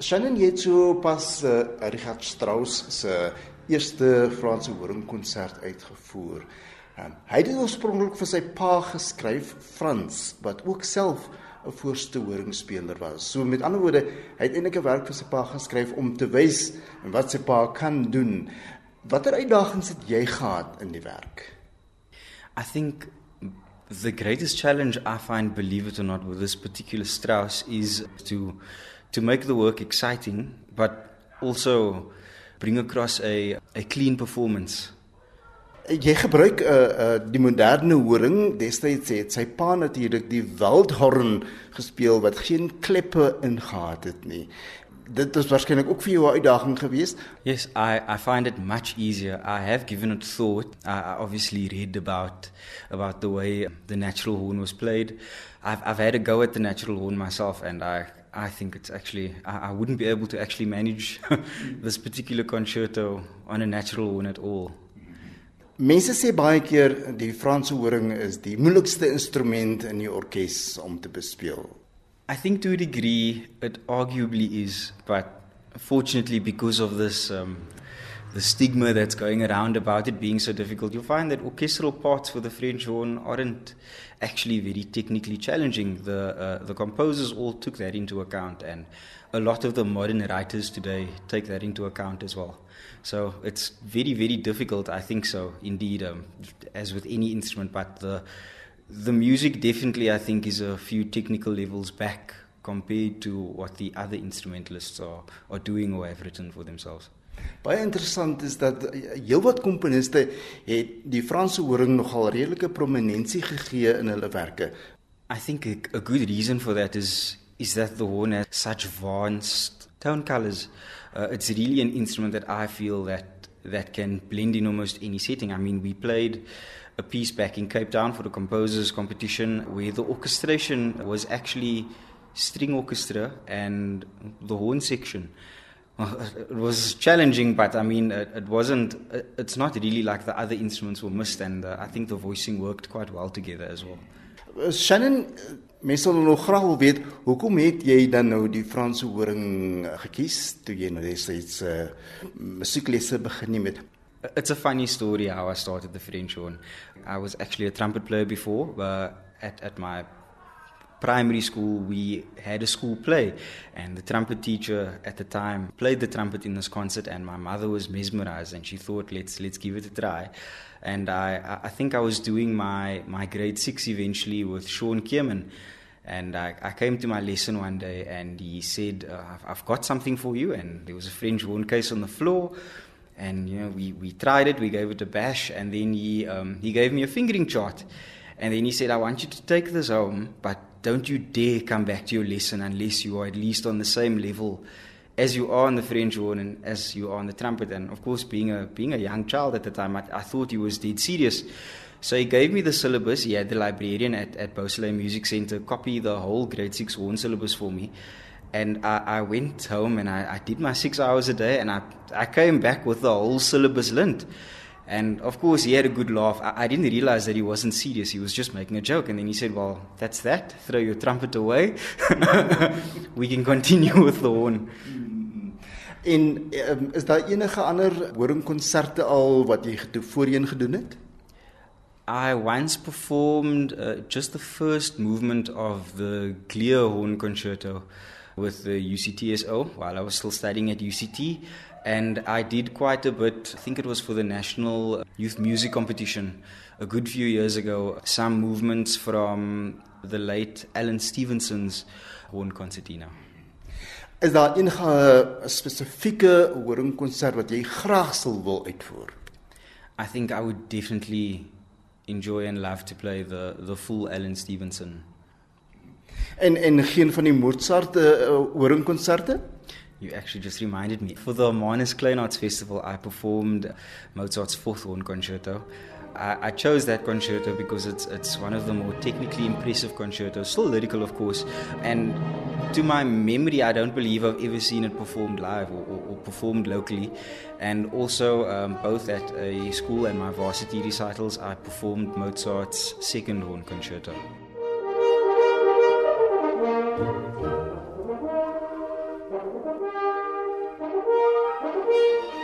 Shannon het so pas uh, Richard Strauss se eerste Franse horingkonsert uitgevoer. Um, hy het dit oorspronklik vir sy pa geskryf, Frans, wat ook self 'n voorste horingspeler was. So met ander woorde, hy het eintlik 'n werk vir sy pa geskryf om te wys wat sy pa kan doen. Watter uitdagings het jy gehad in die werk? I think the greatest challenge I find believe it or not with this particular Strauss is to to make the work exciting but also bring across a a clean performance. Jy gebruik 'n uh, uh, die moderne horing destyds het sy pa natuurlik die wildhorn gespeel wat geen kleppe ingehaat het nie dit is waarskynlik ook vir jou 'n uitdaging geweest. Yes, I I find it much easier. I have given it thought. I, I obviously read about about the way the natural horn was played. I've I've had a go at the natural horn myself and I I think it's actually I, I wouldn't be able to actually manage this particular concerto on a natural horn at all. Mense sê baie keer die Franse horing is die moeilikste instrument in die orkes om te bespeel. I think to a degree it arguably is, but fortunately because of this um, the stigma that's going around about it being so difficult, you'll find that orchestral parts for the French horn aren't actually very technically challenging. The uh, the composers all took that into account, and a lot of the modern writers today take that into account as well. So it's very very difficult. I think so indeed, um, as with any instrument, but the the music definitely I think is a few technical levels back compared to what the other instrumentalists are are doing or have written for themselves. Baie interessant is dat heelwat komponiste het die Franse horing nogal redelike prominensie gegee in hulle werke. I think a, a good reason for that is is that the horn has such vast tone colors. Uh, it's really an instrument that I feel that that can blend in almost any setting. I mean, we played a piece back in Cape Town for the composers competition where the orchestration was actually string orchestra and the horn section. It was challenging, but I mean, it, it wasn't. It's not really like the other instruments were missed, and uh, I think the voicing worked quite well together as well. Uh, Shannon, mense sal nog graag wil weet hoekom het jy dan nou die Franse horing gekies toe jy nou destyds uh, musieklesse begin het? It's a funny story how I started the French horn. I was actually a trumpet player before, but at, at my primary school, we had a school play, and the trumpet teacher at the time played the trumpet in this concert, and my mother was mesmerized, and she thought, let's let's give it a try. And I, I think I was doing my, my grade six eventually with Sean Kierman. And I, I came to my lesson one day, and he said, uh, I've, I've got something for you. And there was a French horn case on the floor and you know we, we tried it we gave it a bash and then he um, he gave me a fingering chart and then he said i want you to take this home but don't you dare come back to your lesson unless you are at least on the same level as you are on the French horn and as you are on the trumpet. And of course, being a being a young child at the time, I, I thought he was dead serious. So he gave me the syllabus. He had the librarian at, at Beausoleil Music Center copy the whole grade six horn syllabus for me and I, I went home and I, I, did my six hours a day and I, I came back with the whole syllabus lint. And of course, he had a good laugh. I, I, didn't realize that he wasn't serious. He was just making a joke. And then he said, Well, that's that. Throw your trumpet away. we can continue with the horn. En um, is daar enige ander horingkonserte al wat jy voorheen gedoen het? I once performed uh, just the first movement of the Glière horn concerto with the UCTSO while I was still studying at UCT. And I did quite a bit, I think it was for the National Youth Music Competition a good few years ago, some movements from the late Allan Stephenson's horn concertina. Is daar enige spesifieke horingkonsert wat jy graag sou wil uitvoer? I think I would definitely enjoy and love to play the the full Alan Stevenson En en geen van die Mozart uh? You actually just reminded me. For the Manus Kleinarts Festival, I performed Mozart's Fourth Horn Concerto. I, I, chose that concerto because it's it's one of the more technically impressive concertos, still lyrical, of course. And to my memory, I don't believe I've ever seen it performed live or, or, or performed locally. And also, um, both at a school and my varsity recitals, I performed Mozart's Second Horn Concerto. Thank you.